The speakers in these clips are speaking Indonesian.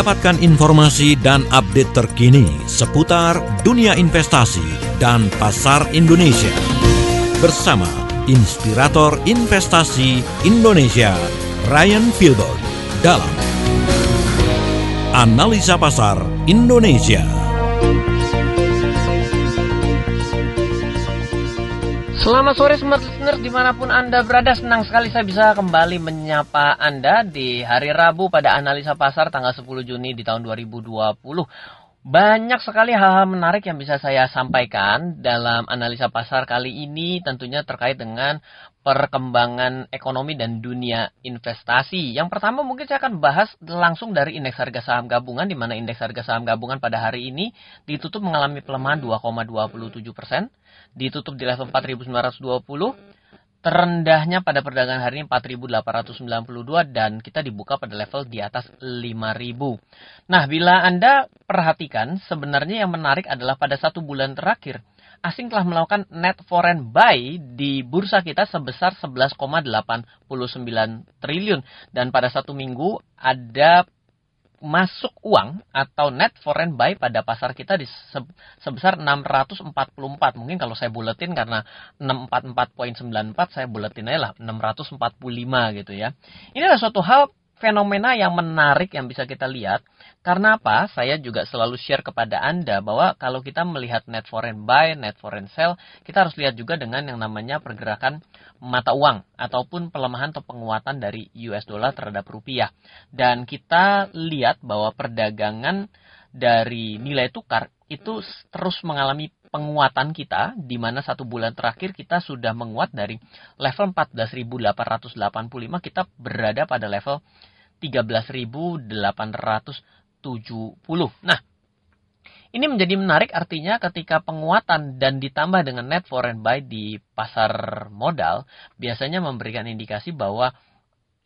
Dapatkan informasi dan update terkini seputar dunia investasi dan pasar Indonesia. Bersama Inspirator Investasi Indonesia, Ryan Filbert dalam Analisa Pasar Indonesia. Selamat sore smart listeners di mana pun Anda berada Senang sekali saya bisa kembali menyapa Anda di hari Rabu pada Analisa Pasar tanggal 10 Juni di tahun 2020 banyak sekali hal-hal menarik yang bisa saya sampaikan dalam analisa pasar kali ini tentunya terkait dengan perkembangan ekonomi dan dunia investasi. Yang pertama mungkin saya akan bahas langsung dari indeks harga saham gabungan di mana indeks harga saham gabungan pada hari ini ditutup mengalami pelemahan 2,27 persen, ditutup di level 4.920 Terendahnya pada perdagangan hari ini 4.892 dan kita dibuka pada level di atas 5.000. Nah, bila Anda perhatikan, sebenarnya yang menarik adalah pada satu bulan terakhir, asing telah melakukan net foreign buy di bursa kita sebesar 11,89 triliun. Dan pada satu minggu ada masuk uang atau net foreign buy pada pasar kita di sebesar 644. Mungkin kalau saya buletin karena 644.94 saya buletin aja lah 645 gitu ya. Ini adalah suatu hal fenomena yang menarik yang bisa kita lihat. Karena apa? Saya juga selalu share kepada Anda bahwa kalau kita melihat net foreign buy, net foreign sell, kita harus lihat juga dengan yang namanya pergerakan mata uang ataupun pelemahan atau penguatan dari US dollar terhadap rupiah. Dan kita lihat bahwa perdagangan dari nilai tukar itu terus mengalami penguatan kita di mana satu bulan terakhir kita sudah menguat dari level 14.885 kita berada pada level 13.870. Nah, ini menjadi menarik artinya ketika penguatan dan ditambah dengan net foreign buy di pasar modal biasanya memberikan indikasi bahwa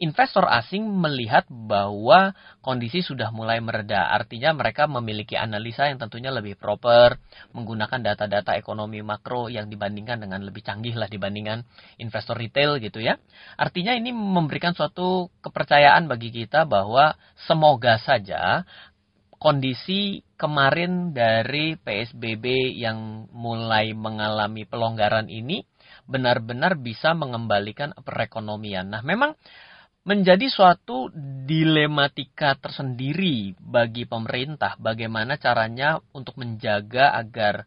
investor asing melihat bahwa kondisi sudah mulai mereda. Artinya mereka memiliki analisa yang tentunya lebih proper, menggunakan data-data ekonomi makro yang dibandingkan dengan lebih canggih lah dibandingkan investor retail gitu ya. Artinya ini memberikan suatu kepercayaan bagi kita bahwa semoga saja kondisi kemarin dari PSBB yang mulai mengalami pelonggaran ini benar-benar bisa mengembalikan perekonomian. Nah, memang menjadi suatu dilematika tersendiri bagi pemerintah bagaimana caranya untuk menjaga agar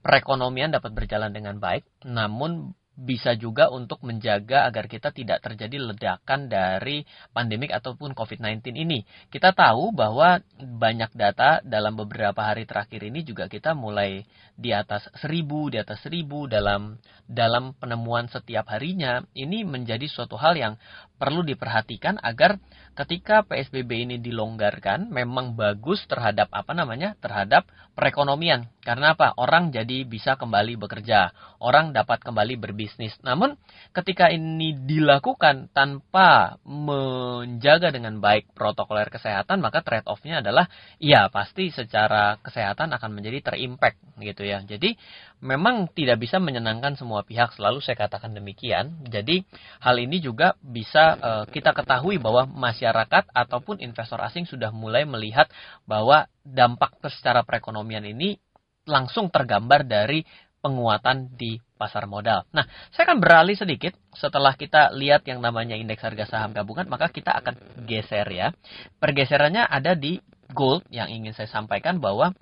perekonomian dapat berjalan dengan baik namun bisa juga untuk menjaga agar kita tidak terjadi ledakan dari pandemik ataupun COVID-19 ini. Kita tahu bahwa banyak data dalam beberapa hari terakhir ini juga kita mulai di atas seribu, di atas seribu dalam dalam penemuan setiap harinya. Ini menjadi suatu hal yang perlu diperhatikan agar ketika PSBB ini dilonggarkan memang bagus terhadap apa namanya? terhadap perekonomian. Karena apa? Orang jadi bisa kembali bekerja, orang dapat kembali berbisnis. Namun ketika ini dilakukan tanpa menjaga dengan baik protokoler kesehatan, maka trade off-nya adalah ya pasti secara kesehatan akan menjadi terimpact gitu ya. Jadi memang tidak bisa menyenangkan semua pihak, selalu saya katakan demikian. Jadi hal ini juga bisa uh, kita ketahui bahwa masyarakat ataupun investor asing sudah mulai melihat bahwa dampak secara perekonomian ini langsung tergambar dari penguatan di pasar modal. Nah, saya akan beralih sedikit setelah kita lihat yang namanya indeks harga saham gabungan, maka kita akan geser ya. Pergeserannya ada di gold yang ingin saya sampaikan bahwa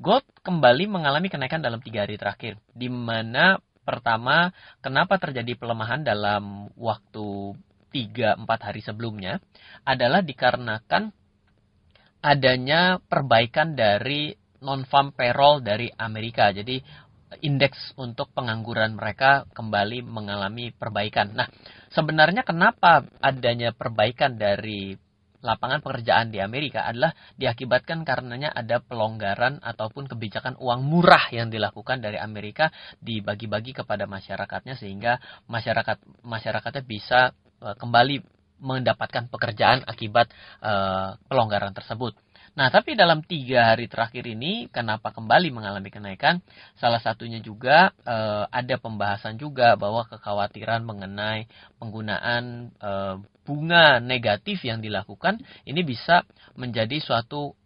gold kembali mengalami kenaikan dalam tiga hari terakhir, di mana pertama kenapa terjadi pelemahan dalam waktu 3-4 hari sebelumnya adalah dikarenakan adanya perbaikan dari non-farm payroll dari Amerika. Jadi indeks untuk pengangguran mereka kembali mengalami perbaikan. Nah, sebenarnya kenapa adanya perbaikan dari lapangan pekerjaan di Amerika adalah diakibatkan karenanya ada pelonggaran ataupun kebijakan uang murah yang dilakukan dari Amerika dibagi-bagi kepada masyarakatnya sehingga masyarakat masyarakatnya bisa uh, kembali mendapatkan pekerjaan akibat uh, pelonggaran tersebut. Nah, tapi dalam tiga hari terakhir ini, kenapa kembali mengalami kenaikan? Salah satunya juga eh, ada pembahasan juga bahwa kekhawatiran mengenai penggunaan eh, bunga negatif yang dilakukan ini bisa menjadi suatu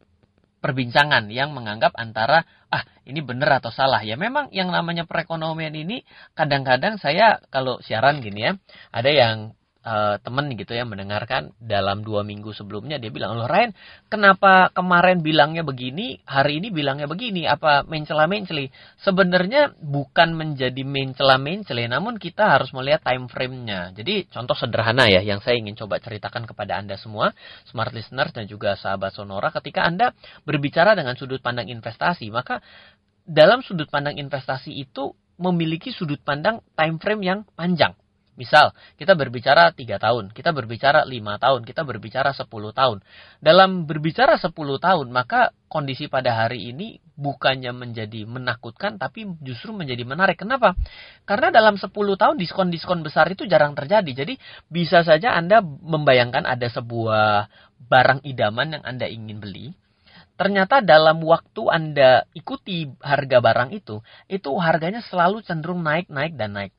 perbincangan yang menganggap antara ah ini benar atau salah ya memang yang namanya perekonomian ini kadang-kadang saya kalau siaran gini ya ada yang uh, temen gitu ya mendengarkan dalam dua minggu sebelumnya dia bilang loh Ryan kenapa kemarin bilangnya begini hari ini bilangnya begini? Apa mencela menceli sebenarnya bukan menjadi mencela menceli namun kita harus melihat time frame-nya. Jadi contoh sederhana ya yang saya ingin coba ceritakan kepada anda semua smart listeners dan juga sahabat sonora ketika anda berbicara dengan sudut pandang investasi maka dalam sudut pandang investasi itu memiliki sudut pandang time frame yang panjang Misal, kita berbicara tiga tahun, kita berbicara lima tahun, kita berbicara sepuluh tahun. Dalam berbicara sepuluh tahun, maka kondisi pada hari ini bukannya menjadi menakutkan, tapi justru menjadi menarik. Kenapa? Karena dalam sepuluh tahun diskon-diskon besar itu jarang terjadi. Jadi bisa saja Anda membayangkan ada sebuah barang idaman yang Anda ingin beli, ternyata dalam waktu Anda ikuti harga barang itu, itu harganya selalu cenderung naik, naik, dan naik.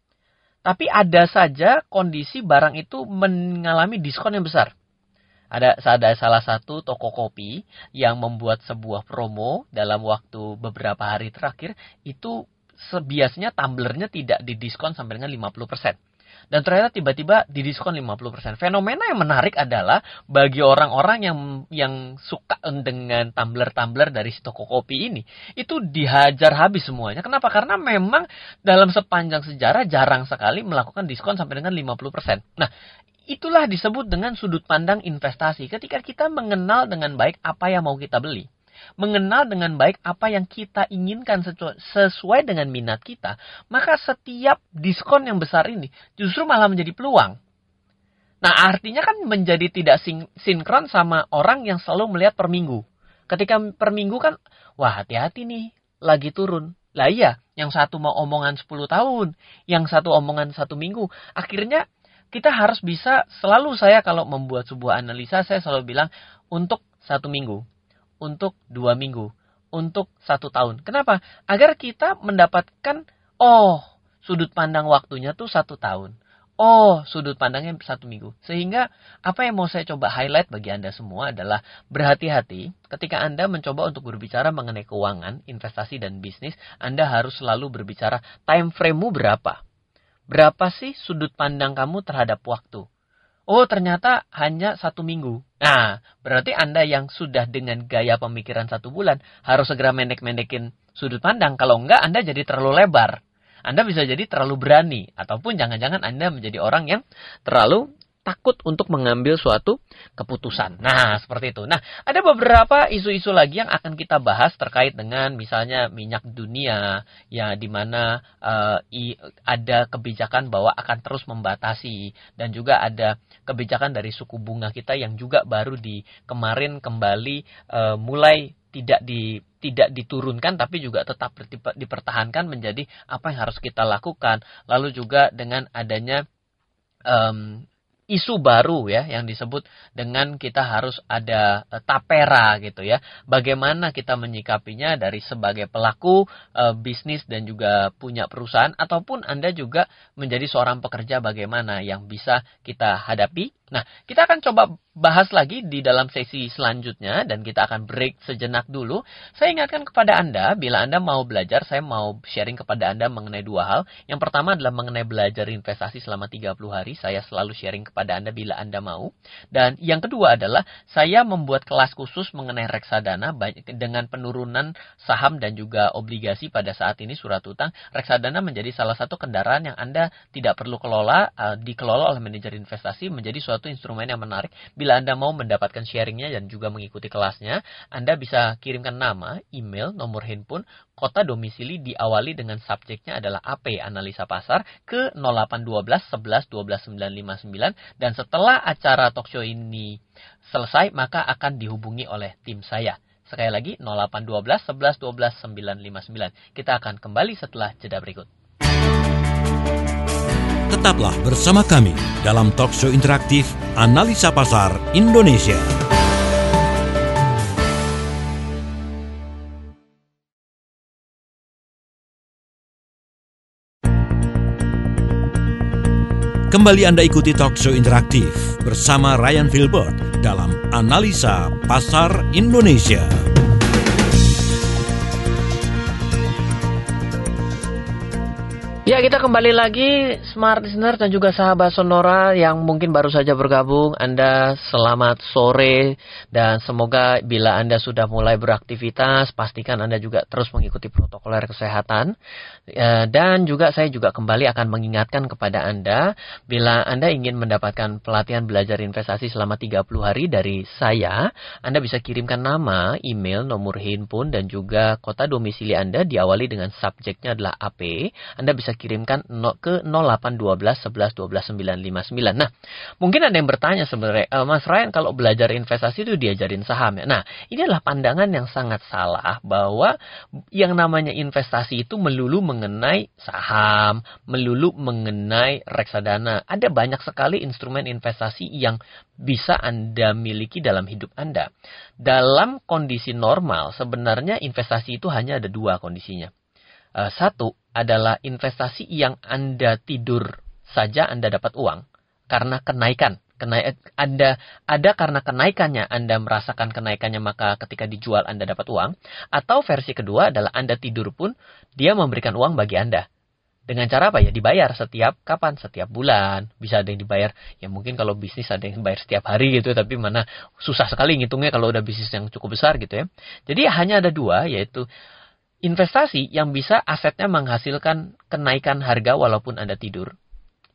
Tapi ada saja kondisi barang itu mengalami diskon yang besar. Ada, ada salah satu toko kopi yang membuat sebuah promo dalam waktu beberapa hari terakhir itu biasanya tumblernya tidak didiskon sampai dengan 50% dan ternyata tiba-tiba didiskon 50%. Fenomena yang menarik adalah bagi orang-orang yang yang suka dengan tumbler-tumbler dari si toko kopi ini, itu dihajar habis semuanya. Kenapa? Karena memang dalam sepanjang sejarah jarang sekali melakukan diskon sampai dengan 50%. Nah, itulah disebut dengan sudut pandang investasi. Ketika kita mengenal dengan baik apa yang mau kita beli mengenal dengan baik apa yang kita inginkan sesuai dengan minat kita, maka setiap diskon yang besar ini justru malah menjadi peluang. Nah, artinya kan menjadi tidak sinkron sama orang yang selalu melihat per minggu. Ketika per minggu kan, wah hati-hati nih, lagi turun. Lah iya, yang satu mau omongan 10 tahun, yang satu omongan satu minggu. Akhirnya kita harus bisa, selalu saya kalau membuat sebuah analisa, saya selalu bilang, untuk satu minggu untuk dua minggu, untuk satu tahun. Kenapa? Agar kita mendapatkan, oh, sudut pandang waktunya tuh satu tahun. Oh, sudut pandangnya satu minggu. Sehingga apa yang mau saya coba highlight bagi Anda semua adalah berhati-hati ketika Anda mencoba untuk berbicara mengenai keuangan, investasi, dan bisnis, Anda harus selalu berbicara time frame-mu berapa. Berapa sih sudut pandang kamu terhadap waktu? Oh, ternyata hanya satu minggu. Nah, berarti Anda yang sudah dengan gaya pemikiran satu bulan harus segera mendek-mendekin sudut pandang. Kalau enggak, Anda jadi terlalu lebar. Anda bisa jadi terlalu berani. Ataupun jangan-jangan Anda menjadi orang yang terlalu takut untuk mengambil suatu keputusan. Nah, seperti itu. Nah, ada beberapa isu-isu lagi yang akan kita bahas terkait dengan misalnya minyak dunia ya di mana uh, ada kebijakan bahwa akan terus membatasi dan juga ada kebijakan dari suku bunga kita yang juga baru di kemarin kembali uh, mulai tidak di tidak diturunkan tapi juga tetap dipertahankan menjadi apa yang harus kita lakukan. Lalu juga dengan adanya um, isu baru ya yang disebut dengan kita harus ada uh, tapera gitu ya. Bagaimana kita menyikapinya dari sebagai pelaku uh, bisnis dan juga punya perusahaan ataupun Anda juga menjadi seorang pekerja bagaimana yang bisa kita hadapi. Nah, kita akan coba bahas lagi di dalam sesi selanjutnya dan kita akan break sejenak dulu. Saya ingatkan kepada Anda, bila Anda mau belajar, saya mau sharing kepada Anda mengenai dua hal. Yang pertama adalah mengenai belajar investasi selama 30 hari. Saya selalu sharing kepada Anda bila Anda mau. Dan yang kedua adalah saya membuat kelas khusus mengenai reksadana dengan penurunan saham dan juga obligasi pada saat ini surat utang. Reksadana menjadi salah satu kendaraan yang Anda tidak perlu kelola, uh, dikelola oleh manajer investasi menjadi suatu instrumen yang menarik Bila Anda mau mendapatkan sharingnya dan juga mengikuti kelasnya, Anda bisa kirimkan nama, email, nomor handphone, kota domisili diawali dengan subjeknya adalah AP analisa pasar ke 0812 11 12 959 dan setelah acara talkshow ini selesai maka akan dihubungi oleh tim saya. Sekali lagi 0812 11 12 959. Kita akan kembali setelah jeda berikut. Tetaplah bersama kami dalam talkshow interaktif Analisa Pasar Indonesia. Kembali Anda ikuti talkshow interaktif bersama Ryan Filbert dalam Analisa Pasar Indonesia. Ya, kita kembali lagi smart listener dan juga sahabat Sonora yang mungkin baru saja bergabung. Anda selamat sore dan semoga bila Anda sudah mulai beraktivitas, pastikan Anda juga terus mengikuti protokoler kesehatan. Ya, dan juga saya juga kembali akan mengingatkan kepada Anda bila Anda ingin mendapatkan pelatihan belajar investasi selama 30 hari dari saya, Anda bisa kirimkan nama, email, nomor handphone dan juga kota domisili Anda diawali dengan subjeknya adalah AP. Anda bisa kirimkan ke 0812 11 12 959. Nah, mungkin ada yang bertanya sebenarnya, e, Mas Ryan kalau belajar investasi itu diajarin saham ya. Nah, ini adalah pandangan yang sangat salah bahwa yang namanya investasi itu melulu mengenai saham, melulu mengenai reksadana. Ada banyak sekali instrumen investasi yang bisa Anda miliki dalam hidup Anda. Dalam kondisi normal, sebenarnya investasi itu hanya ada dua kondisinya. Uh, satu adalah investasi yang Anda tidur saja Anda dapat uang karena kenaikan. Kenai, anda ada karena kenaikannya Anda merasakan kenaikannya maka ketika dijual Anda dapat uang. Atau versi kedua adalah Anda tidur pun dia memberikan uang bagi Anda. Dengan cara apa ya? Dibayar setiap kapan? Setiap bulan. Bisa ada yang dibayar ya mungkin kalau bisnis ada yang bayar setiap hari gitu tapi mana susah sekali ngitungnya kalau udah bisnis yang cukup besar gitu ya. Jadi hanya ada dua yaitu investasi yang bisa asetnya menghasilkan kenaikan harga walaupun Anda tidur.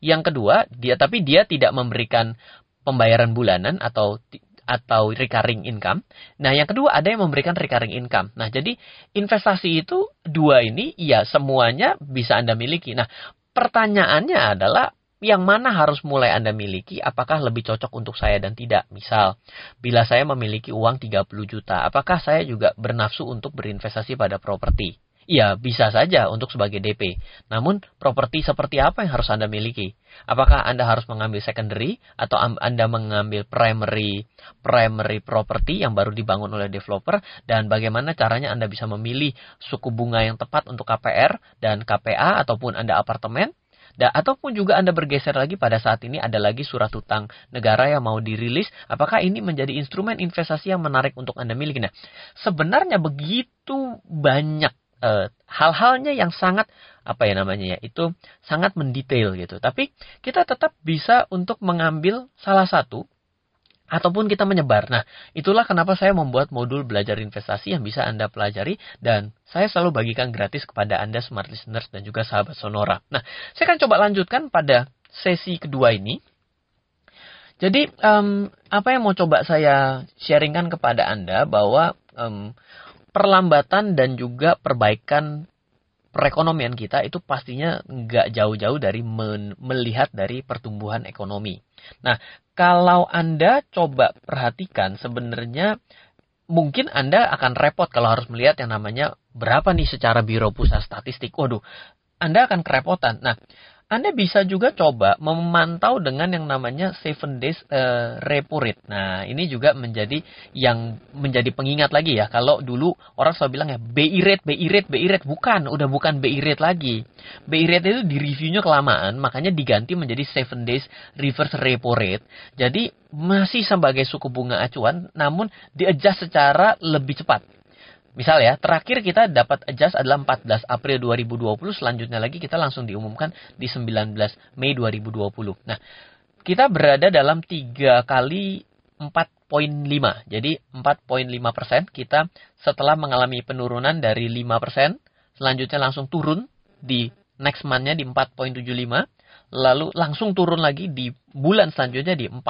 Yang kedua, dia tapi dia tidak memberikan pembayaran bulanan atau atau recurring income. Nah, yang kedua ada yang memberikan recurring income. Nah, jadi investasi itu dua ini ya semuanya bisa Anda miliki. Nah, pertanyaannya adalah yang mana harus mulai Anda miliki, apakah lebih cocok untuk saya dan tidak. Misal, bila saya memiliki uang 30 juta, apakah saya juga bernafsu untuk berinvestasi pada properti? Ya, bisa saja untuk sebagai DP. Namun, properti seperti apa yang harus Anda miliki? Apakah Anda harus mengambil secondary atau Anda mengambil primary primary property yang baru dibangun oleh developer dan bagaimana caranya Anda bisa memilih suku bunga yang tepat untuk KPR dan KPA ataupun Anda apartemen Da, ataupun juga Anda bergeser lagi pada saat ini ada lagi surat utang negara yang mau dirilis, apakah ini menjadi instrumen investasi yang menarik untuk Anda miliki? Nah, sebenarnya begitu banyak uh, hal-halnya yang sangat apa ya namanya ya itu sangat mendetail gitu. Tapi kita tetap bisa untuk mengambil salah satu ataupun kita menyebar. Nah, itulah kenapa saya membuat modul belajar investasi yang bisa Anda pelajari dan saya selalu bagikan gratis kepada Anda smart listeners dan juga sahabat Sonora. Nah, saya akan coba lanjutkan pada sesi kedua ini. Jadi, um, apa yang mau coba saya sharingkan kepada Anda bahwa um, perlambatan dan juga perbaikan perekonomian kita itu pastinya nggak jauh-jauh dari melihat dari pertumbuhan ekonomi. Nah, kalau Anda coba perhatikan sebenarnya mungkin Anda akan repot kalau harus melihat yang namanya berapa nih secara Biro Pusat Statistik. Waduh, Anda akan kerepotan. Nah, anda bisa juga coba memantau dengan yang namanya seven days uh, repo rate. Nah, ini juga menjadi yang menjadi pengingat lagi ya. Kalau dulu orang selalu bilang ya BI rate, BI rate, BI rate bukan, udah bukan BI rate lagi. BI rate itu di reviewnya kelamaan, makanya diganti menjadi seven days reverse repo rate. Jadi masih sebagai suku bunga acuan, namun di adjust secara lebih cepat. Misal ya, terakhir kita dapat adjust adalah 14 April 2020, selanjutnya lagi kita langsung diumumkan di 19 Mei 2020. Nah, kita berada dalam 3 kali 4.5. Jadi 4.5 persen kita setelah mengalami penurunan dari 5 persen, selanjutnya langsung turun di next month-nya di 4.75, lalu langsung turun lagi di bulan selanjutnya di 4.5.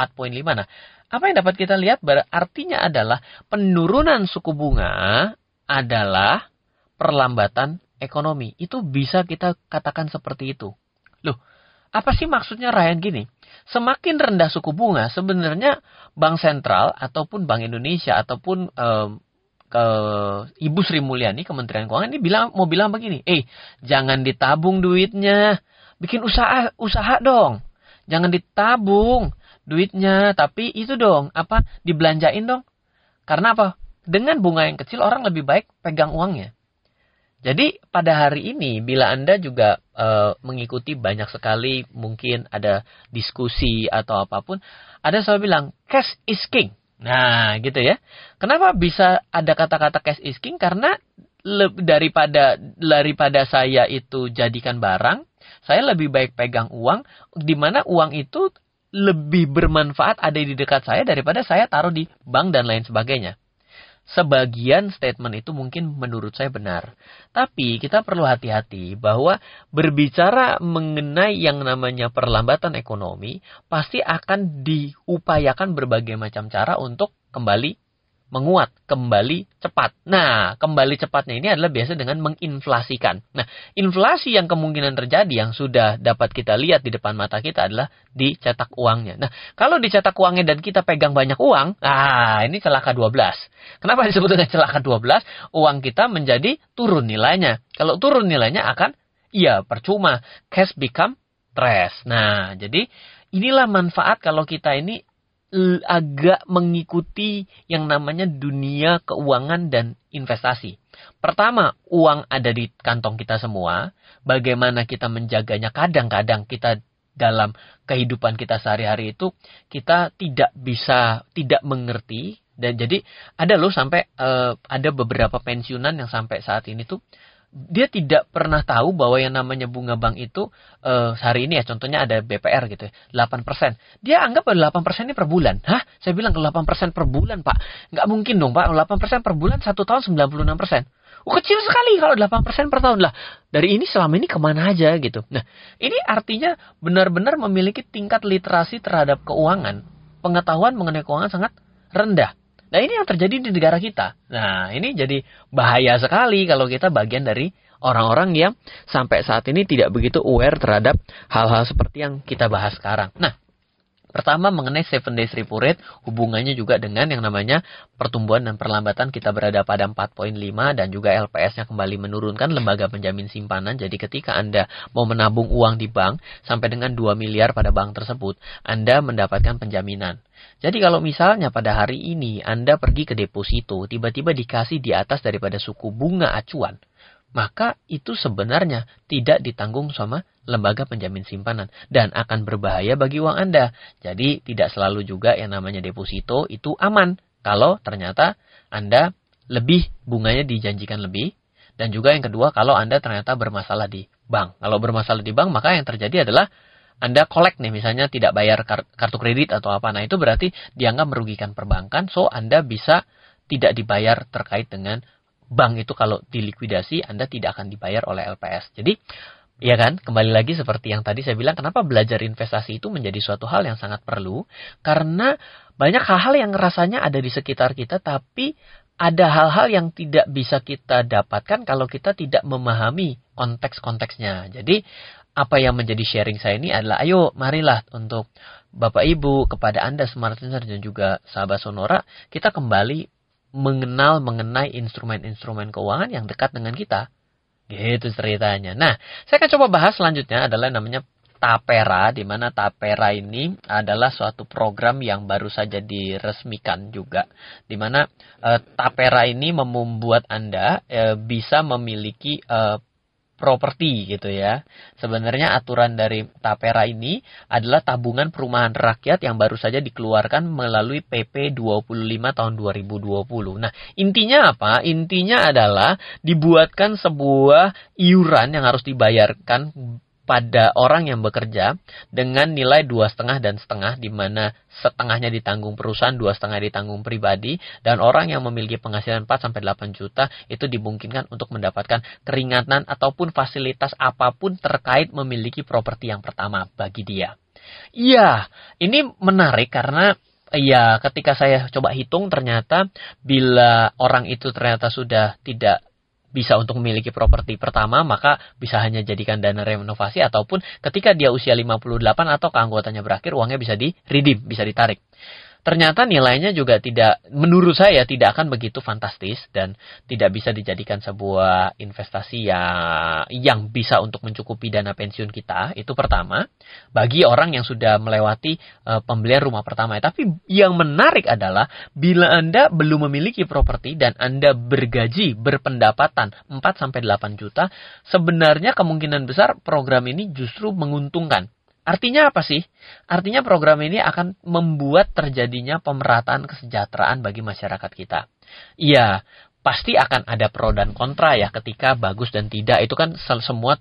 Nah, apa yang dapat kita lihat artinya adalah penurunan suku bunga adalah perlambatan ekonomi. Itu bisa kita katakan seperti itu. Loh, apa sih maksudnya Ryan gini? Semakin rendah suku bunga, sebenarnya Bank Sentral ataupun Bank Indonesia ataupun eh, ke Ibu Sri Mulyani Kementerian Keuangan ini bilang mau bilang begini, eh jangan ditabung duitnya, bikin usaha usaha dong, jangan ditabung duitnya, tapi itu dong apa dibelanjain dong, karena apa? Dengan bunga yang kecil orang lebih baik pegang uangnya. Jadi pada hari ini bila Anda juga uh, mengikuti banyak sekali mungkin ada diskusi atau apa pun, ada saya bilang cash is king. Nah, gitu ya. Kenapa bisa ada kata-kata cash is king? Karena daripada daripada saya itu jadikan barang, saya lebih baik pegang uang di mana uang itu lebih bermanfaat ada di dekat saya daripada saya taruh di bank dan lain sebagainya sebagian statement itu mungkin menurut saya benar. Tapi kita perlu hati-hati bahwa berbicara mengenai yang namanya perlambatan ekonomi pasti akan diupayakan berbagai macam cara untuk kembali menguat, kembali cepat. Nah, kembali cepatnya ini adalah biasa dengan menginflasikan. Nah, inflasi yang kemungkinan terjadi yang sudah dapat kita lihat di depan mata kita adalah dicetak uangnya. Nah, kalau dicetak uangnya dan kita pegang banyak uang, ah ini celaka 12. Kenapa disebut dengan celaka 12? Uang kita menjadi turun nilainya. Kalau turun nilainya akan ya percuma. Cash become trash. Nah, jadi inilah manfaat kalau kita ini agak mengikuti yang namanya dunia keuangan dan investasi. Pertama, uang ada di kantong kita semua. Bagaimana kita menjaganya? Kadang-kadang kita dalam kehidupan kita sehari-hari itu kita tidak bisa tidak mengerti dan jadi ada loh sampai uh, ada beberapa pensiunan yang sampai saat ini tuh dia tidak pernah tahu bahwa yang namanya bunga bank itu uh, hari ini ya contohnya ada BPR gitu ya, 8%. Dia anggap bahwa 8% ini per bulan. Hah? Saya bilang ke 8% per bulan, Pak. Nggak mungkin dong, Pak. 8% per bulan satu tahun 96%. Oh, kecil sekali kalau 8% per tahun lah. Dari ini selama ini ke mana aja gitu. Nah, ini artinya benar-benar memiliki tingkat literasi terhadap keuangan. Pengetahuan mengenai keuangan sangat rendah. Nah ini yang terjadi di negara kita. Nah ini jadi bahaya sekali kalau kita bagian dari orang-orang yang sampai saat ini tidak begitu aware terhadap hal-hal seperti yang kita bahas sekarang. Nah Pertama mengenai 7 days repo rate hubungannya juga dengan yang namanya pertumbuhan dan perlambatan kita berada pada 4.5 dan juga LPS-nya kembali menurunkan lembaga penjamin simpanan. Jadi ketika Anda mau menabung uang di bank sampai dengan 2 miliar pada bank tersebut, Anda mendapatkan penjaminan. Jadi kalau misalnya pada hari ini Anda pergi ke deposito, tiba-tiba dikasih di atas daripada suku bunga acuan, maka itu sebenarnya tidak ditanggung sama lembaga penjamin simpanan dan akan berbahaya bagi uang Anda. Jadi tidak selalu juga yang namanya deposito itu aman kalau ternyata Anda lebih bunganya dijanjikan lebih dan juga yang kedua kalau Anda ternyata bermasalah di bank. Kalau bermasalah di bank maka yang terjadi adalah anda kolek nih misalnya tidak bayar kartu kredit atau apa. Nah, itu berarti dianggap merugikan perbankan. So, Anda bisa tidak dibayar terkait dengan bank itu kalau dilikuidasi Anda tidak akan dibayar oleh LPS. Jadi, ya kan, kembali lagi seperti yang tadi saya bilang, kenapa belajar investasi itu menjadi suatu hal yang sangat perlu? Karena banyak hal-hal yang rasanya ada di sekitar kita, tapi ada hal-hal yang tidak bisa kita dapatkan kalau kita tidak memahami konteks-konteksnya. Jadi apa yang menjadi sharing saya ini adalah ayo marilah untuk Bapak Ibu kepada Anda smart listener dan juga sahabat Sonora kita kembali mengenal mengenai instrumen-instrumen keuangan yang dekat dengan kita. Gitu ceritanya. Nah, saya akan coba bahas selanjutnya adalah namanya Tapera, di mana Tapera ini adalah suatu program yang baru saja diresmikan juga, di mana e, Tapera ini membuat Anda e, bisa memiliki e, properti gitu ya. Sebenarnya aturan dari Tapera ini adalah tabungan perumahan rakyat yang baru saja dikeluarkan melalui PP 25 tahun 2020. Nah, intinya apa? Intinya adalah dibuatkan sebuah iuran yang harus dibayarkan pada orang yang bekerja dengan nilai dua setengah dan setengah di mana setengahnya ditanggung perusahaan dua setengah ditanggung pribadi dan orang yang memiliki penghasilan 4 sampai 8 juta itu dimungkinkan untuk mendapatkan keringanan ataupun fasilitas apa pun terkait memiliki properti yang pertama bagi dia. Iya, ini menarik karena Ya, ketika saya coba hitung ternyata bila orang itu ternyata sudah tidak bisa untuk memiliki properti pertama, maka bisa hanya jadikan dana renovasi ataupun ketika dia usia 58 atau keanggotannya berakhir, uangnya bisa di redeem, bisa ditarik. Ternyata nilainya juga tidak, menurut saya tidak akan begitu fantastis dan tidak bisa dijadikan sebuah investasi yang, yang bisa untuk mencukupi dana pensiun kita. Itu pertama, bagi orang yang sudah melewati uh, pembelian rumah pertama. Tapi yang menarik adalah bila Anda belum memiliki properti dan Anda bergaji, berpendapatan 4-8 juta, sebenarnya kemungkinan besar program ini justru menguntungkan Artinya apa sih? Artinya program ini akan membuat terjadinya pemerataan kesejahteraan bagi masyarakat kita. Iya, pasti akan ada pro dan kontra ya ketika bagus dan tidak itu kan semua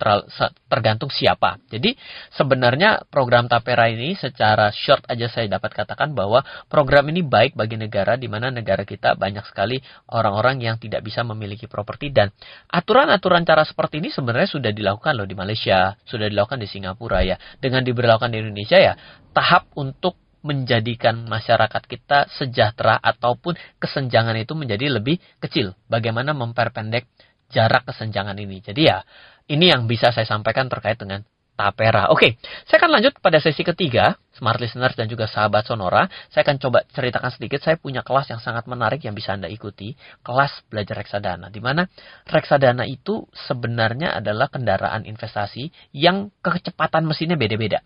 tergantung siapa. Jadi sebenarnya program Tapera ini secara short aja saya dapat katakan bahwa program ini baik bagi negara di mana negara kita banyak sekali orang-orang yang tidak bisa memiliki properti dan aturan-aturan cara seperti ini sebenarnya sudah dilakukan loh di Malaysia, sudah dilakukan di Singapura ya. Dengan diberlakukan di Indonesia ya tahap untuk menjadikan masyarakat kita sejahtera ataupun kesenjangan itu menjadi lebih kecil. Bagaimana memperpendek jarak kesenjangan ini. Jadi ya, ini yang bisa saya sampaikan terkait dengan Tapera. Oke, saya akan lanjut pada sesi ketiga, Smart Listeners dan juga sahabat Sonora. Saya akan coba ceritakan sedikit, saya punya kelas yang sangat menarik yang bisa Anda ikuti, kelas belajar reksadana. Di mana reksadana itu sebenarnya adalah kendaraan investasi yang kecepatan mesinnya beda-beda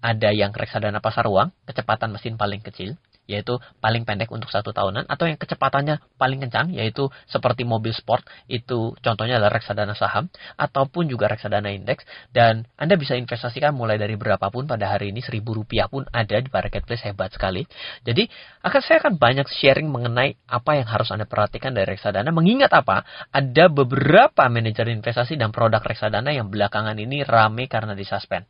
ada yang reksadana pasar uang, kecepatan mesin paling kecil, yaitu paling pendek untuk satu tahunan, atau yang kecepatannya paling kencang, yaitu seperti mobil sport, itu contohnya adalah reksadana saham, ataupun juga reksadana indeks, dan Anda bisa investasikan mulai dari berapapun pada hari ini, seribu rupiah pun ada di marketplace, hebat sekali. Jadi, akan saya akan banyak sharing mengenai apa yang harus Anda perhatikan dari reksadana, mengingat apa? Ada beberapa manajer investasi dan produk reksadana yang belakangan ini rame karena disuspend.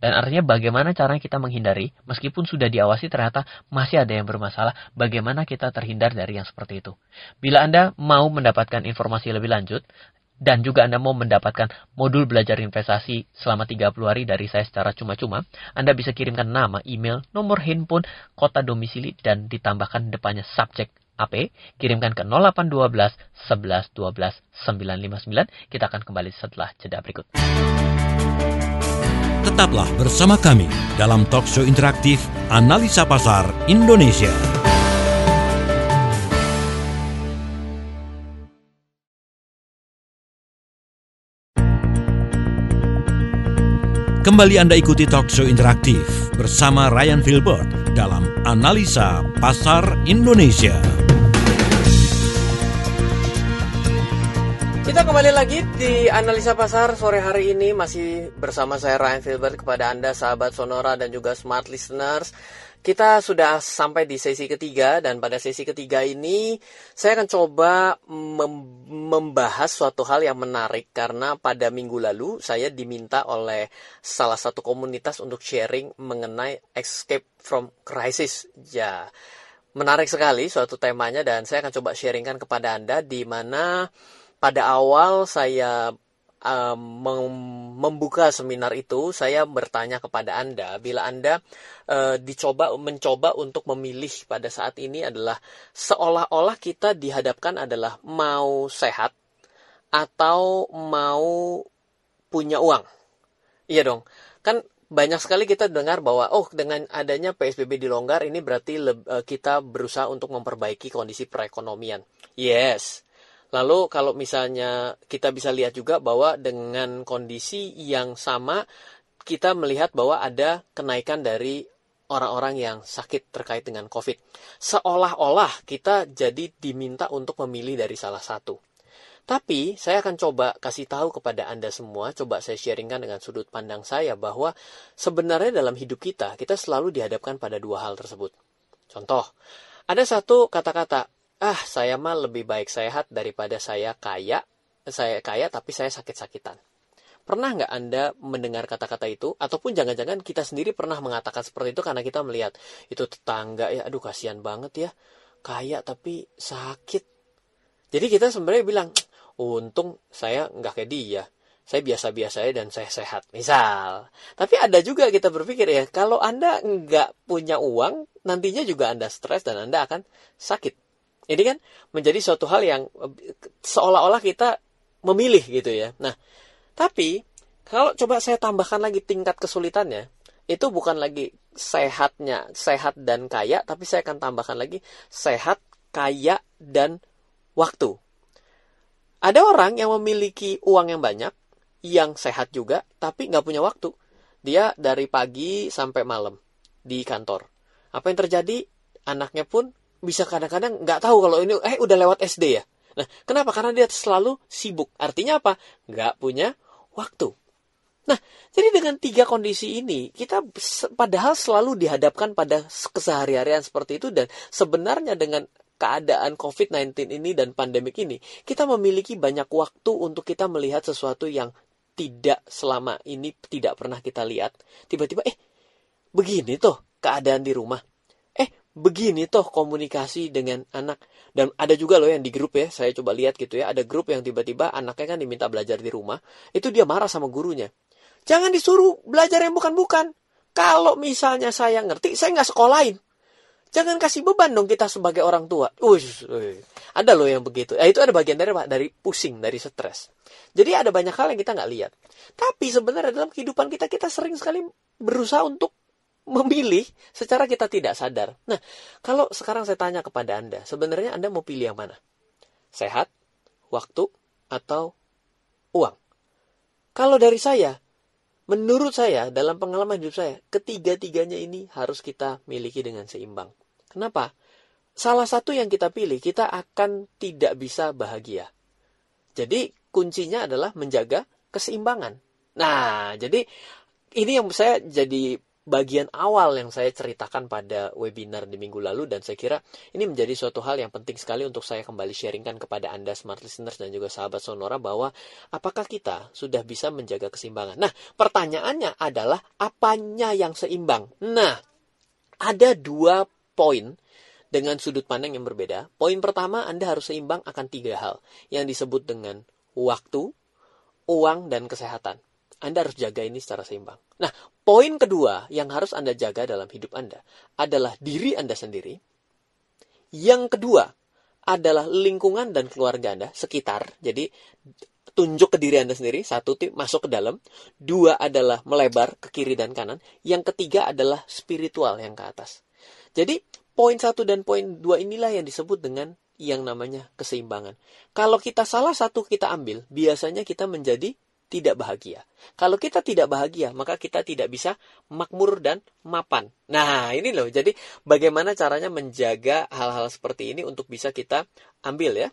Dan artinya bagaimana cara kita menghindari, meskipun sudah diawasi ternyata masih ada yang bermasalah, bagaimana kita terhindar dari yang seperti itu. Bila Anda mau mendapatkan informasi lebih lanjut, dan juga Anda mau mendapatkan modul belajar investasi selama 30 hari dari saya secara cuma-cuma, Anda bisa kirimkan nama, email, nomor handphone, kota domisili, dan ditambahkan depannya subjek AP, kirimkan ke 0812 11 12 959. Kita akan kembali setelah jeda berikut. Tetaplah bersama kami dalam talk show interaktif Analisa Pasar Indonesia. Kembali Anda ikuti talk show interaktif bersama Ryan Filbert dalam Analisa Pasar Indonesia. Kita kembali lagi di analisa pasar sore hari ini masih bersama saya Ryan Filbert kepada Anda sahabat Sonora dan juga smart listeners. Kita sudah sampai di sesi ketiga dan pada sesi ketiga ini saya akan coba mem membahas suatu hal yang menarik karena pada minggu lalu saya diminta oleh salah satu komunitas untuk sharing mengenai escape from crisis. Ya, menarik sekali suatu temanya dan saya akan coba sharingkan kepada Anda di mana pada awal saya um, membuka seminar itu, saya bertanya kepada Anda, bila Anda uh, dicoba mencoba untuk memilih pada saat ini adalah seolah-olah kita dihadapkan adalah mau sehat atau mau punya uang. Iya dong. Kan banyak sekali kita dengar bahwa oh dengan adanya PSBB dilonggar ini berarti uh, kita berusaha untuk memperbaiki kondisi perekonomian. Yes Lalu kalau misalnya kita bisa lihat juga bahwa dengan kondisi yang sama kita melihat bahwa ada kenaikan dari orang-orang yang sakit terkait dengan COVID. Seolah-olah kita jadi diminta untuk memilih dari salah satu. Tapi saya akan coba kasih tahu kepada Anda semua, coba saya sharingkan dengan sudut pandang saya bahwa sebenarnya dalam hidup kita, kita selalu dihadapkan pada dua hal tersebut. Contoh, ada satu kata-kata, ah saya mah lebih baik sehat daripada saya kaya saya kaya tapi saya sakit-sakitan. Pernah nggak anda mendengar kata-kata itu? Ataupun jangan-jangan kita sendiri pernah mengatakan seperti itu karena kita melihat itu tetangga ya aduh kasihan banget ya kaya tapi sakit. Jadi kita sebenarnya bilang untung saya nggak kayak dia. Saya biasa-biasa dan saya sehat. Misal. Tapi ada juga kita berpikir ya kalau anda nggak punya uang nantinya juga anda stres dan anda akan sakit ini kan menjadi suatu hal yang seolah-olah kita memilih gitu ya. Nah, tapi kalau coba saya tambahkan lagi tingkat kesulitannya, itu bukan lagi sehatnya, sehat dan kaya, tapi saya akan tambahkan lagi sehat, kaya, dan waktu. Ada orang yang memiliki uang yang banyak, yang sehat juga, tapi nggak punya waktu. Dia dari pagi sampai malam di kantor. Apa yang terjadi? Anaknya pun bisa kadang-kadang nggak tahu kalau ini, eh udah lewat SD ya. Nah, kenapa? Karena dia selalu sibuk. Artinya apa? Nggak punya waktu. Nah, jadi dengan tiga kondisi ini, kita padahal selalu dihadapkan pada keseharian seperti itu dan sebenarnya dengan keadaan COVID-19 ini dan pandemik ini, kita memiliki banyak waktu untuk kita melihat sesuatu yang tidak selama ini tidak pernah kita lihat. Tiba-tiba, eh, begini tuh keadaan di rumah. Begini tuh komunikasi dengan anak. Dan ada juga loh yang di grup ya, saya coba lihat gitu ya, ada grup yang tiba-tiba anaknya kan diminta belajar di rumah, itu dia marah sama gurunya. Jangan disuruh belajar yang bukan-bukan. Kalau misalnya saya ngerti, saya nggak sekolahin. Jangan kasih beban dong kita sebagai orang tua. Uish, ada loh yang begitu. Ya, itu ada bagian dari? Dari pusing, dari stres. Jadi ada banyak hal yang kita nggak lihat. Tapi sebenarnya dalam kehidupan kita, kita sering sekali berusaha untuk memilih secara kita tidak sadar. Nah, kalau sekarang saya tanya kepada Anda, sebenarnya Anda mau pilih yang mana? Sehat, waktu, atau uang? Kalau dari saya, Menurut saya, dalam pengalaman hidup saya, ketiga-tiganya ini harus kita miliki dengan seimbang. Kenapa? Salah satu yang kita pilih, kita akan tidak bisa bahagia. Jadi, kuncinya adalah menjaga keseimbangan. Nah, jadi ini yang saya jadi bagian awal yang saya ceritakan pada webinar di minggu lalu dan saya kira ini menjadi suatu hal yang penting sekali untuk saya kembali sharingkan kepada Anda smart listeners dan juga sahabat Sonora bahwa apakah kita sudah bisa menjaga keseimbangan. Nah, pertanyaannya adalah apanya yang seimbang? Nah, ada dua poin dengan sudut pandang yang berbeda. Poin pertama, Anda harus seimbang akan tiga hal yang disebut dengan waktu, uang, dan kesehatan. Anda harus jaga ini secara seimbang. Nah, poin kedua yang harus Anda jaga dalam hidup Anda adalah diri Anda sendiri. Yang kedua adalah lingkungan dan keluarga Anda sekitar. Jadi tunjuk ke diri Anda sendiri, satu masuk ke dalam, dua adalah melebar ke kiri dan kanan, yang ketiga adalah spiritual yang ke atas. Jadi poin satu dan poin dua inilah yang disebut dengan yang namanya keseimbangan. Kalau kita salah satu kita ambil, biasanya kita menjadi tidak bahagia. Kalau kita tidak bahagia, maka kita tidak bisa makmur dan mapan. Nah, ini loh. Jadi, bagaimana caranya menjaga hal-hal seperti ini untuk bisa kita ambil ya.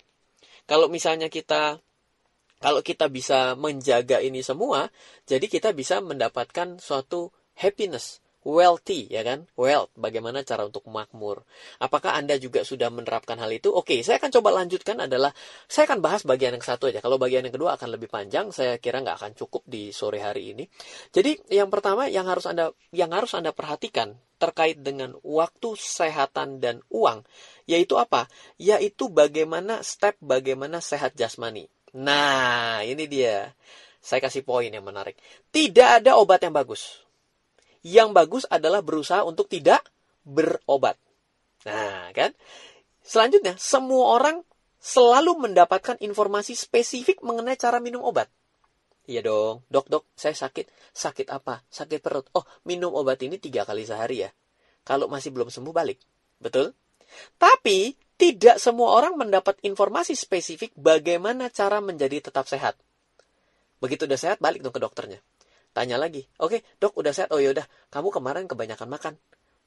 Kalau misalnya kita kalau kita bisa menjaga ini semua, jadi kita bisa mendapatkan suatu happiness, wealthy ya kan? Wealth bagaimana cara untuk makmur. Apakah anda juga sudah menerapkan hal itu? Oke saya akan coba lanjutkan adalah saya akan bahas bagian yang satu aja. Kalau bagian yang kedua akan lebih panjang saya kira nggak akan cukup di sore hari ini. Jadi yang pertama yang harus anda yang harus anda perhatikan terkait dengan waktu kesehatan dan uang yaitu apa? Yaitu bagaimana step bagaimana sehat jasmani. Nah ini dia. Saya kasih poin yang menarik. Tidak ada obat yang bagus yang bagus adalah berusaha untuk tidak berobat. Nah, kan? Selanjutnya, semua orang selalu mendapatkan informasi spesifik mengenai cara minum obat. Iya dong, dok dok, saya sakit. Sakit apa? Sakit perut. Oh, minum obat ini tiga kali sehari ya. Kalau masih belum sembuh balik. Betul? Tapi, tidak semua orang mendapat informasi spesifik bagaimana cara menjadi tetap sehat. Begitu udah sehat, balik dong ke dokternya. Tanya lagi, oke okay, dok udah sehat, oh yaudah, kamu kemarin kebanyakan makan.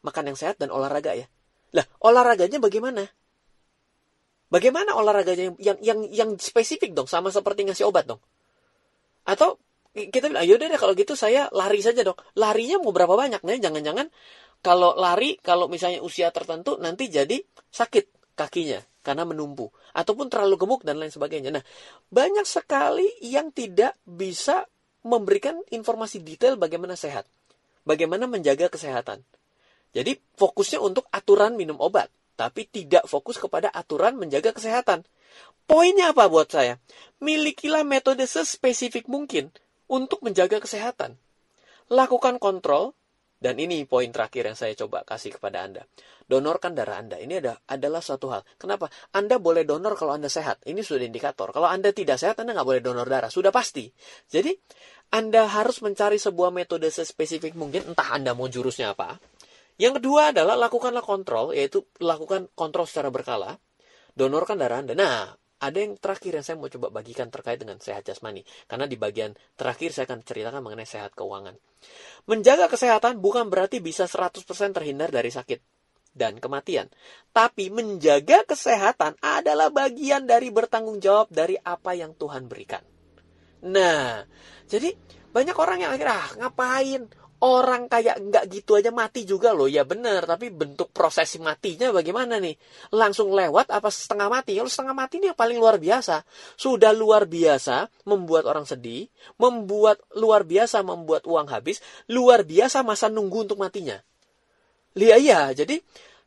Makan yang sehat dan olahraga ya. Lah, olahraganya bagaimana? Bagaimana olahraganya yang, yang yang yang spesifik dong, sama seperti ngasih obat dong? Atau kita bilang, yaudah deh kalau gitu saya lari saja dok. Larinya mau berapa banyak? Nih, jangan-jangan kalau lari, kalau misalnya usia tertentu nanti jadi sakit kakinya karena menumpu ataupun terlalu gemuk dan lain sebagainya. Nah, banyak sekali yang tidak bisa memberikan informasi detail bagaimana sehat, bagaimana menjaga kesehatan. Jadi fokusnya untuk aturan minum obat, tapi tidak fokus kepada aturan menjaga kesehatan. Poinnya apa buat saya? Milikilah metode sespesifik mungkin untuk menjaga kesehatan. Lakukan kontrol Dan ini poin terakhir yang saya coba kasih kepada Anda. Donorkan darah Anda. Ini ada, adalah suatu hal. Kenapa? Anda boleh donor kalau Anda sehat. Ini sudah indikator. Kalau Anda tidak sehat, Anda nggak boleh donor darah. Sudah pasti. Jadi, Anda harus mencari sebuah metode spesifik mungkin. Entah Anda mau jurusnya apa. Yang kedua adalah lakukanlah kontrol, yaitu lakukan kontrol secara berkala. Donorkan darah Anda. Nah, ada yang terakhir yang saya mau coba bagikan terkait dengan sehat jasmani. Karena di bagian terakhir saya akan ceritakan mengenai sehat keuangan. Menjaga kesehatan bukan berarti bisa 100% terhindar dari sakit dan kematian. Tapi menjaga kesehatan adalah bagian dari bertanggung jawab dari apa yang Tuhan berikan. Nah, jadi banyak orang yang akhirnya ah, ngapain orang kayak nggak gitu aja mati juga loh. Ya bener tapi bentuk prosesi matinya bagaimana nih? Langsung lewat apa setengah mati? Kalau setengah mati ini yang paling luar biasa. Sudah luar biasa membuat orang sedih membuat luar biasa membuat uang habis luar biasa masa nunggu untuk matinya. Lihat ya jadi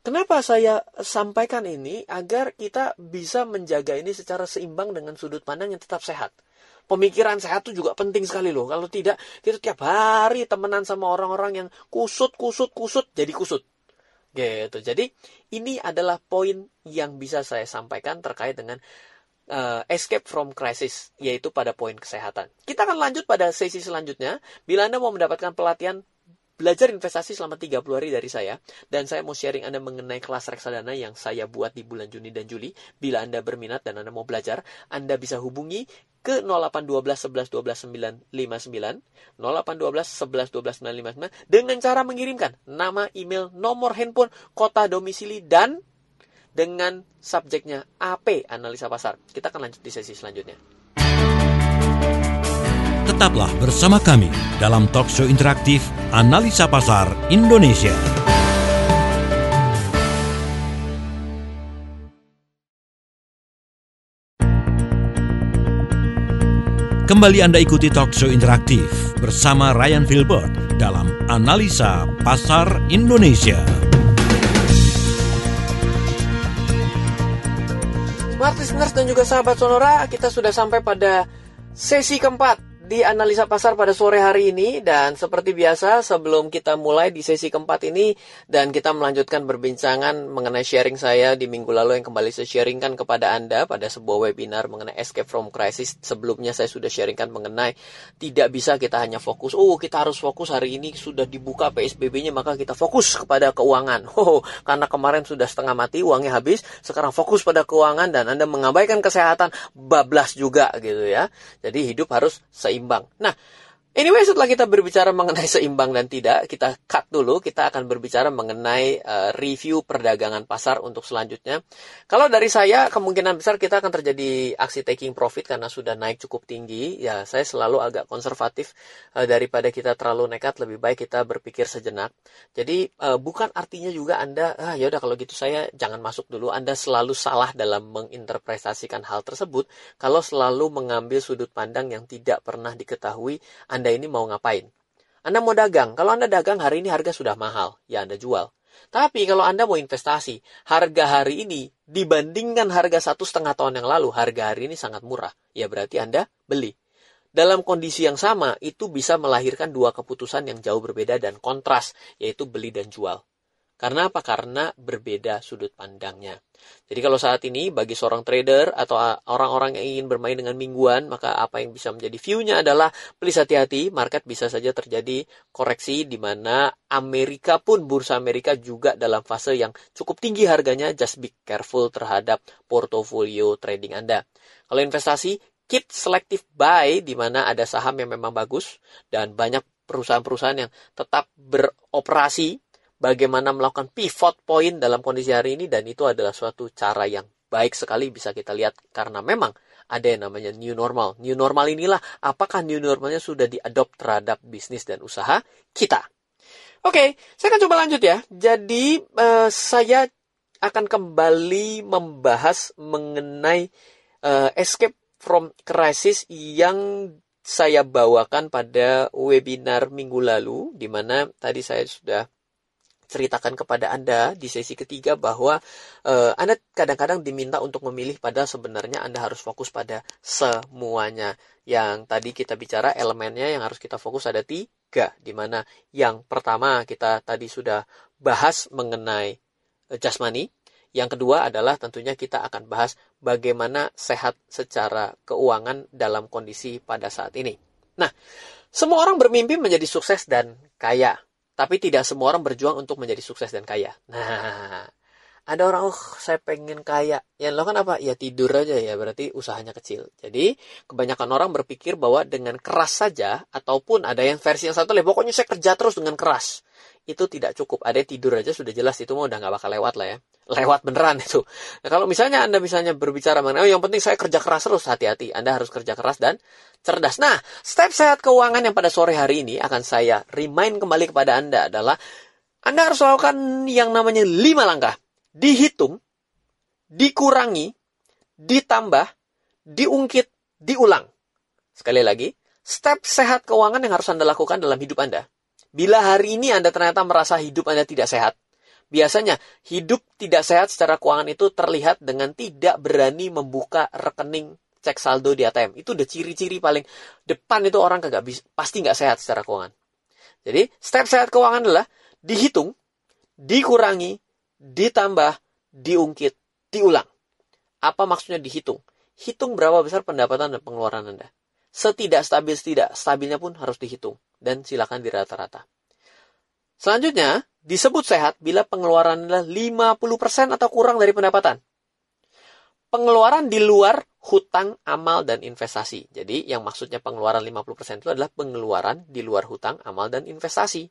Kenapa saya sampaikan ini agar kita bisa menjaga ini secara seimbang dengan sudut pandang yang tetap sehat pemikiran sehat itu juga penting sekali loh. Kalau tidak, kita tiap hari temenan sama orang-orang yang kusut, kusut, kusut, jadi kusut. Gitu. Jadi, ini adalah poin yang bisa saya sampaikan terkait dengan uh, escape from crisis, yaitu pada poin kesehatan. Kita akan lanjut pada sesi selanjutnya. Bila Anda mau mendapatkan pelatihan belajar investasi selama 30 hari dari saya dan saya mau sharing Anda mengenai kelas reksadana yang saya buat di bulan Juni dan Juli. Bila Anda berminat dan Anda mau belajar, Anda bisa hubungi ke 0812 11 12 959 0812 11 12 959 dengan cara mengirimkan nama, email, nomor handphone, kota domisili dan dengan subjeknya AP analisa pasar. Kita akan lanjut di sesi selanjutnya. Tetaplah bersama kami dalam talk show interaktif Analisa Pasar Indonesia. Kembali Anda ikuti talk show interaktif bersama Ryan Filbert dalam Analisa Pasar Indonesia. Smart listeners dan juga sahabat Sonora, kita sudah sampai pada sesi keempat di analisa pasar pada sore hari ini dan seperti biasa sebelum kita mulai di sesi keempat ini dan kita melanjutkan berbincangan mengenai sharing saya di minggu lalu yang kembali saya sharingkan kepada Anda pada sebuah webinar mengenai escape from crisis. Sebelumnya saya sudah sharingkan mengenai tidak bisa kita hanya fokus. Oh kita harus fokus hari ini sudah dibuka PSBB-nya maka kita fokus kepada keuangan. Oh karena kemarin sudah setengah mati uangnya habis sekarang fokus pada keuangan dan Anda mengabaikan kesehatan bablas juga gitu ya. Jadi hidup harus seimbang. Nah, Anyway, setelah kita berbicara mengenai seimbang dan tidak, kita cut dulu. Kita akan berbicara mengenai uh, review perdagangan pasar untuk selanjutnya. Kalau dari saya, kemungkinan besar kita akan terjadi aksi taking profit karena sudah naik cukup tinggi. Ya, saya selalu agak konservatif uh, daripada kita terlalu nekat. Lebih baik kita berpikir sejenak. Jadi uh, bukan artinya juga Anda, ah ya udah kalau gitu saya jangan masuk dulu. Anda selalu salah dalam menginterpretasikan hal tersebut. Kalau selalu mengambil sudut pandang yang tidak pernah diketahui. Anda anda ini mau ngapain. Anda mau dagang. Kalau Anda dagang hari ini harga sudah mahal, ya Anda jual. Tapi kalau Anda mau investasi, harga hari ini dibandingkan harga satu setengah tahun yang lalu, harga hari ini sangat murah. Ya berarti Anda beli. Dalam kondisi yang sama, itu bisa melahirkan dua keputusan yang jauh berbeda dan kontras, yaitu beli dan jual. Karena apa? Karena berbeda sudut pandangnya. Jadi kalau saat ini bagi seorang trader atau orang-orang yang ingin bermain dengan mingguan, maka apa yang bisa menjadi view-nya adalah please hati-hati, market bisa saja terjadi koreksi di mana Amerika pun bursa Amerika juga dalam fase yang cukup tinggi harganya, just be careful terhadap portofolio trading Anda. Kalau investasi, keep selective buy di mana ada saham yang memang bagus dan banyak perusahaan-perusahaan yang tetap beroperasi bagaimana melakukan pivot point dalam kondisi hari ini dan itu adalah suatu cara yang baik sekali bisa kita lihat karena memang ada yang namanya new normal. New normal inilah apakah new normalnya sudah diadopt terhadap bisnis dan usaha kita. Oke, saya akan coba lanjut ya. Jadi uh, saya akan kembali membahas mengenai uh, escape from crisis yang saya bawakan pada webinar minggu lalu, di mana tadi saya sudah ceritakan kepada Anda di sesi ketiga bahwa uh, Anda kadang-kadang diminta untuk memilih pada sebenarnya Anda harus fokus pada semuanya. Yang tadi kita bicara elemennya yang harus kita fokus ada ti tiga, di mana yang pertama kita tadi sudah bahas mengenai eh, jasmani, yang kedua adalah tentunya kita akan bahas bagaimana sehat secara keuangan dalam kondisi pada saat ini. Nah, semua orang bermimpi menjadi sukses dan kaya, tapi tidak semua orang berjuang untuk menjadi sukses dan kaya. Nah, ada orang, oh saya pengen kaya. Yang lo kan apa? Ya tidur aja ya, berarti usahanya kecil. Jadi, kebanyakan orang berpikir bahwa dengan keras saja, ataupun ada yang versi yang satu, pokoknya saya kerja terus dengan keras itu tidak cukup. Ada tidur aja sudah jelas itu mau udah nggak bakal lewat lah ya. Lewat beneran itu. Nah, kalau misalnya Anda misalnya berbicara mengenai, oh yang penting saya kerja keras terus, hati-hati. Anda harus kerja keras dan cerdas. Nah, step sehat keuangan yang pada sore hari ini akan saya remind kembali kepada Anda adalah Anda harus lakukan yang namanya lima langkah. Dihitung, dikurangi, ditambah, diungkit, diulang. Sekali lagi, step sehat keuangan yang harus Anda lakukan dalam hidup Anda. Bila hari ini Anda ternyata merasa hidup Anda tidak sehat, biasanya hidup tidak sehat secara keuangan itu terlihat dengan tidak berani membuka rekening cek saldo di ATM. Itu udah ciri-ciri paling depan itu orang kagak bisa, pasti nggak sehat secara keuangan. Jadi, step sehat keuangan adalah dihitung, dikurangi, ditambah, diungkit, diulang. Apa maksudnya dihitung? Hitung berapa besar pendapatan dan pengeluaran Anda. Setidak stabil tidak stabilnya pun harus dihitung dan silakan dirata-rata. Selanjutnya, disebut sehat bila pengeluaran adalah 50% atau kurang dari pendapatan. Pengeluaran di luar hutang, amal, dan investasi. Jadi, yang maksudnya pengeluaran 50% itu adalah pengeluaran di luar hutang, amal, dan investasi.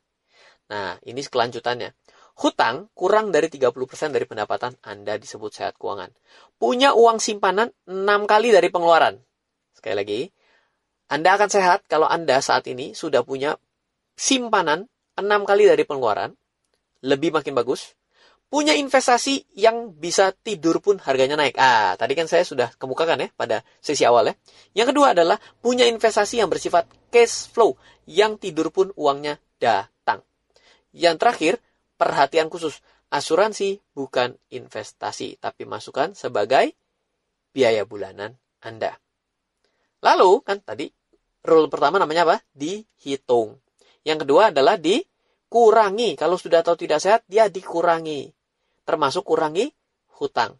Nah, ini kelanjutannya. Hutang kurang dari 30% dari pendapatan Anda disebut sehat keuangan. Punya uang simpanan 6 kali dari pengeluaran. Sekali lagi, anda akan sehat kalau Anda saat ini sudah punya simpanan 6 kali dari pengeluaran, lebih makin bagus. Punya investasi yang bisa tidur pun harganya naik. Ah, tadi kan saya sudah kemukakan ya pada sesi awal ya. Yang kedua adalah punya investasi yang bersifat cash flow, yang tidur pun uangnya datang. Yang terakhir, perhatian khusus. Asuransi bukan investasi, tapi masukan sebagai biaya bulanan Anda. Lalu, kan tadi rule pertama namanya apa? Dihitung. Yang kedua adalah dikurangi. Kalau sudah tahu tidak sehat, dia dikurangi. Termasuk kurangi hutang.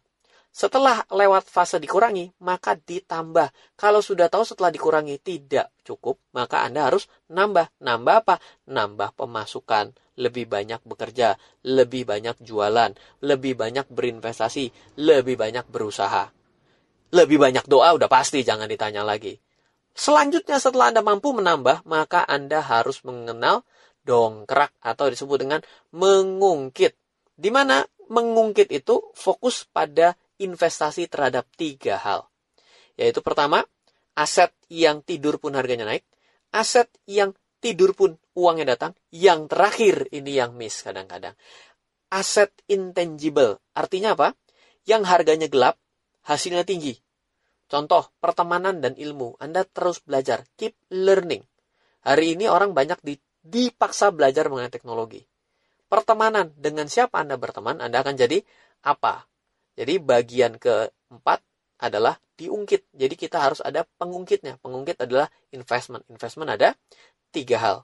Setelah lewat fase dikurangi, maka ditambah. Kalau sudah tahu setelah dikurangi tidak cukup, maka Anda harus nambah. Nambah apa? Nambah pemasukan. Lebih banyak bekerja, lebih banyak jualan, lebih banyak berinvestasi, lebih banyak berusaha. Lebih banyak doa udah pasti, jangan ditanya lagi. Selanjutnya setelah Anda mampu menambah, maka Anda harus mengenal dongkrak atau disebut dengan mengungkit. Di mana mengungkit itu fokus pada investasi terhadap tiga hal. Yaitu pertama, aset yang tidur pun harganya naik, aset yang tidur pun uangnya datang, yang terakhir ini yang miss kadang-kadang. Aset intangible, artinya apa? Yang harganya gelap, hasilnya tinggi. Contoh, pertemanan dan ilmu. Anda terus belajar. Keep learning. Hari ini orang banyak dipaksa belajar mengenai teknologi. Pertemanan. Dengan siapa Anda berteman, Anda akan jadi apa? Jadi bagian keempat adalah diungkit. Jadi kita harus ada pengungkitnya. Pengungkit adalah investment. Investment ada tiga hal.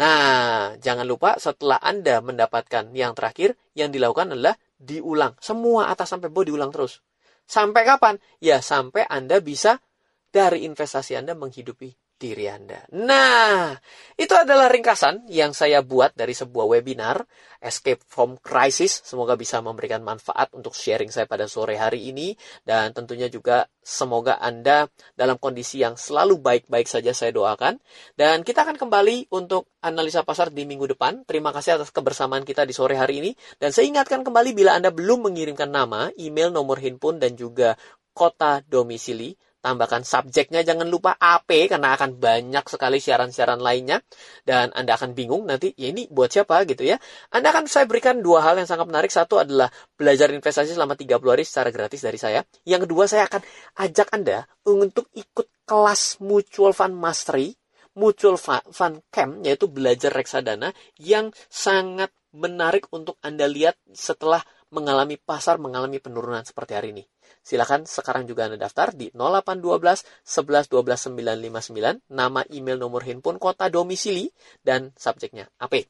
Nah, jangan lupa setelah Anda mendapatkan yang terakhir, yang dilakukan adalah diulang. Semua atas sampai bawah diulang terus. Sampai kapan? Ya sampai Anda bisa dari investasi Anda menghidupi diri Anda. Nah, itu adalah ringkasan yang saya buat dari sebuah webinar Escape from Crisis. Semoga bisa memberikan manfaat untuk sharing saya pada sore hari ini dan tentunya juga semoga Anda dalam kondisi yang selalu baik-baik saja saya doakan. Dan kita akan kembali untuk analisa pasar di minggu depan. Terima kasih atas kebersamaan kita di sore hari ini dan saya ingatkan kembali bila Anda belum mengirimkan nama, email, nomor handphone dan juga kota domisili tambahkan subjeknya jangan lupa AP karena akan banyak sekali siaran-siaran lainnya dan Anda akan bingung nanti ya ini buat siapa gitu ya. Anda akan saya berikan dua hal yang sangat menarik. Satu adalah belajar investasi selama 30 hari secara gratis dari saya. Yang kedua saya akan ajak Anda untuk ikut kelas Mutual Fund Mastery, Mutual Fund Camp yaitu belajar reksadana yang sangat menarik untuk Anda lihat setelah mengalami pasar mengalami penurunan seperti hari ini? Silakan sekarang juga Anda daftar di 0812 11 12 959, nama email nomor handphone kota domisili, dan subjeknya AP.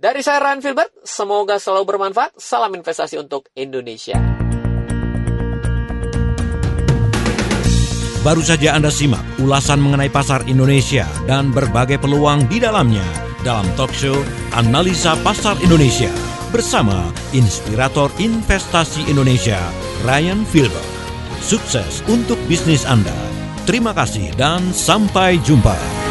Dari saya Ryan Filbert, semoga selalu bermanfaat. Salam investasi untuk Indonesia. Baru saja Anda simak ulasan mengenai pasar Indonesia dan berbagai peluang di dalamnya dalam talk show Analisa Pasar Indonesia bersama Inspirator Investasi Indonesia, Ryan Filber. Sukses untuk bisnis Anda. Terima kasih dan sampai jumpa.